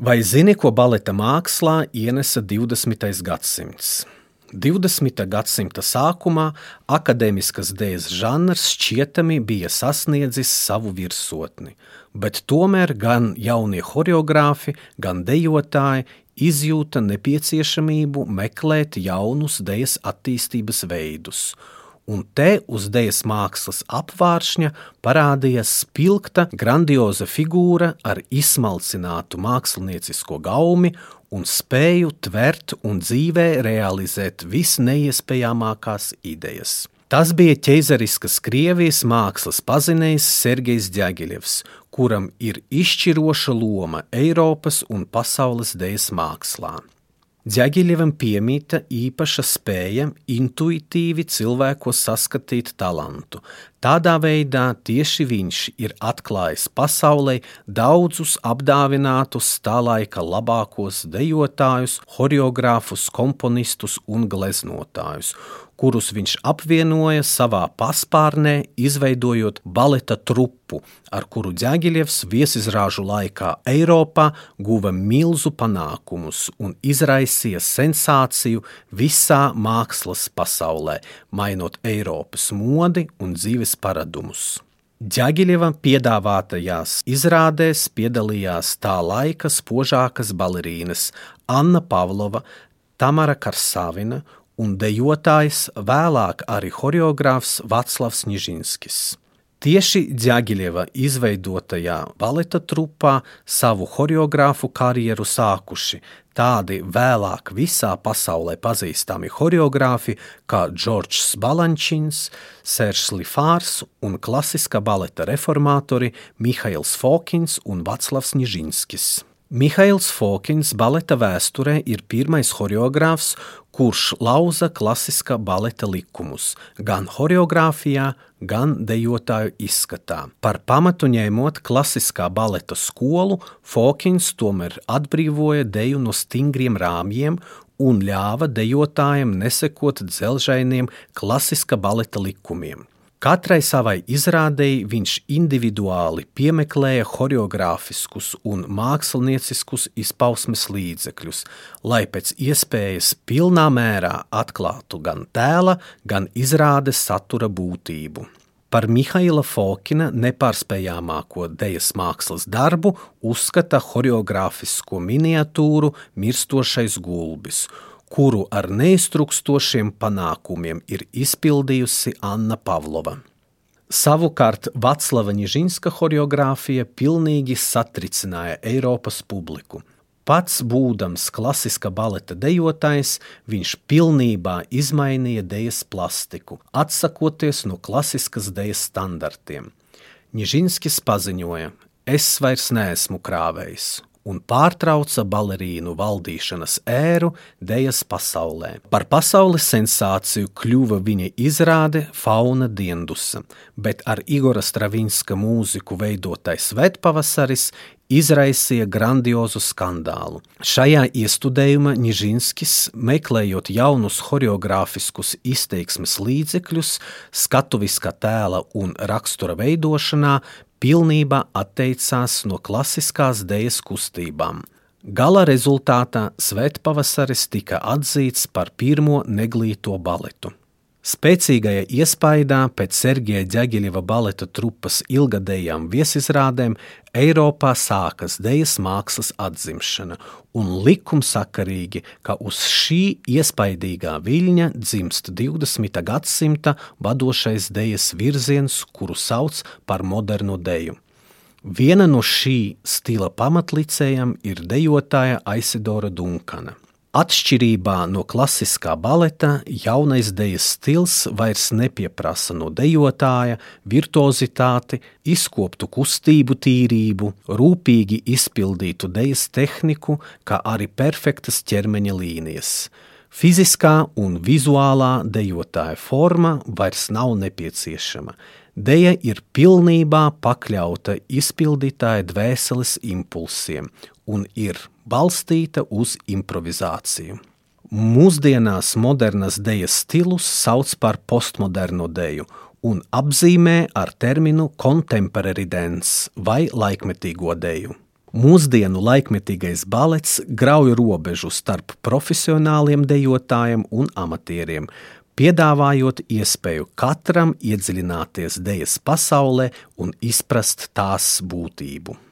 Vai zini, ko baleta mākslā ienesa 20. gadsimts? 20. gadsimta sākumā akadēmiskas dēļas žanrs šķietami bija sasniedzis savu virsotni, bet tomēr gan jaunie choreogrāfi, gan dejotāji izjūta nepieciešamību meklēt jaunus dēļas attīstības veidus – un te uz dēļas mākslas apvāršņa parādījās spilgta, grandioza figūra ar izsmalcinātu māksliniecisko gaumi un spēju tvert un dzīvē realizēt visneiespējamākās idejas. Tas bija ķeizariskas Krievijas mākslas pazinējs Sergejs Džagiļevs, kuram ir izšķiroša loma Eiropas un pasaules dēļas mākslā. Džagiļevam piemīta īpaša spēja intuitīvi cilvēkos saskatīt talantu. Tādā veidā tieši viņš ir atklājis pasaulē daudzus apdāvinātus tā laika labākos dejotājus, horeogrāfus, komponistus un gleznotājus, kurus viņš apvienoja savā paspārnē, izveidojot baleta trupu, ar kuru Džagiļevs viesizrāžu laikā Eiropā guva milzu panākumus un izraisīja sensāciju visā mākslas pasaulē, mainot Eiropas modi un dzīves paradumus. Džagiļeva piedāvātajās izrādēs piedalījās tā laika spožākas balerīnas Anna Pavlova, Tamara Karsavina un dejotājs, vēlāk arī horeogrāfs Vaclavs Nižinskis. Tieši Džagiļeva izveidotajā baleta trupā savu horeogrāfu karjeru sākuši tādi vēlāk visā pasaulē pazīstami horeogrāfi kā Džordžs Balančins, Sērs Lifārs un klasiskā baleta reformatori Mihails Fokins un Vaclavs Nižinskis. Mihails Fokins baleta vēsturē ir pirmais horeogrāfs, kurš lauza klasiskā baleta likumus gan horeogrāfijā, gan dejotāju izskatā. Par pamatu ņēmot klasiskā baleta skolu, Fokins tomēr atbrīvoja deju no stingriem rāmjiem un ļāva dejotājiem nesekot dzelžainiem klasiskā baleta likumiem. Katrai savai izrādēji viņš individuāli piemeklēja choreogrāfiskus un mākslinieciskus izpausmes līdzekļus, lai pēc iespējas pilnā mērā atklātu gan tēla, gan izrādes satura būtību. Par Mihaila Fokina nepārspējamāko dēļas mākslas darbu uzskata choreogrāfisko miniatūru Mirstošais gulbis – kuru ar neiztrukstošiem panākumiem ir izpildījusi Anna Pavlova. Savukārt Vaclava Nižinska choreogrāfija pilnīgi satricināja Eiropas publiku. Pats būdams klasiska baleta dejotājs, viņš pilnībā izmainīja dejas plastiku, atsakoties no klasiskas dejas standartiem. Nižinskis paziņoja: Es vairs neesmu krāvējs, un pārtrauca balerīnu valdīšanas ēru dejas pasaulē. Par pasaules sensāciju kļuva viņa izrāde Fauna Diendusa, bet ar Igora Stravinska mūziku veidotais Svētpavasaris izraisīja grandiozu skandālu. Šajā iestudējumā Nižinskis, meklējot jaunus choreogrāfiskus izteiksmes līdzekļus, skatuviskā tēla un rakstura veidošanā, pilnībā atteicās no klasiskās dēļas kustībām. Gala rezultātā Svētpavasaris tika atzīts par pirmo neglīto baletu. Spēcīgajā iespaidā pēc Sergeja Džagiļeva baleta trupas ilgadējām viesizrādēm Eiropā sākas dejas mākslas atzimšana, un likumsakarīgi, ka uz šī iespaidīgā viļņa dzimst 20. gadsimta vadošais dejas virziens, kuru sauc par modernu deju. Viena no šī stila pamatlicējiem ir dejotāja Aisidora Dunkana. Atšķirībā no klasiskā baleta, jaunais dejas stils vairs nepieprasa no dejotāja virtuozitāti, izkoptu kustību tīrību, rūpīgi izpildītu dejas tehniku, kā arī perfektas ķermeņa līnijas. Fiziskā un vizuālā dejotāja forma vairs nav nepieciešama. Deja ir pilnībā pakļauta izpildītāja dvēseles impulsiem un ir balstīta uz improvizāciju. Mūsdienās modernas dejas stilus sauc par postmodernu deju un apzīmē ar terminu contemporary dance vai laikmetīgo deju. Mūsdienu laikmetīgais balets grauj robežu starp profesionāliem dejotājiem un amatieriem, piedāvājot iespēju katram iedziļināties dejas pasaulē un izprast tās būtību.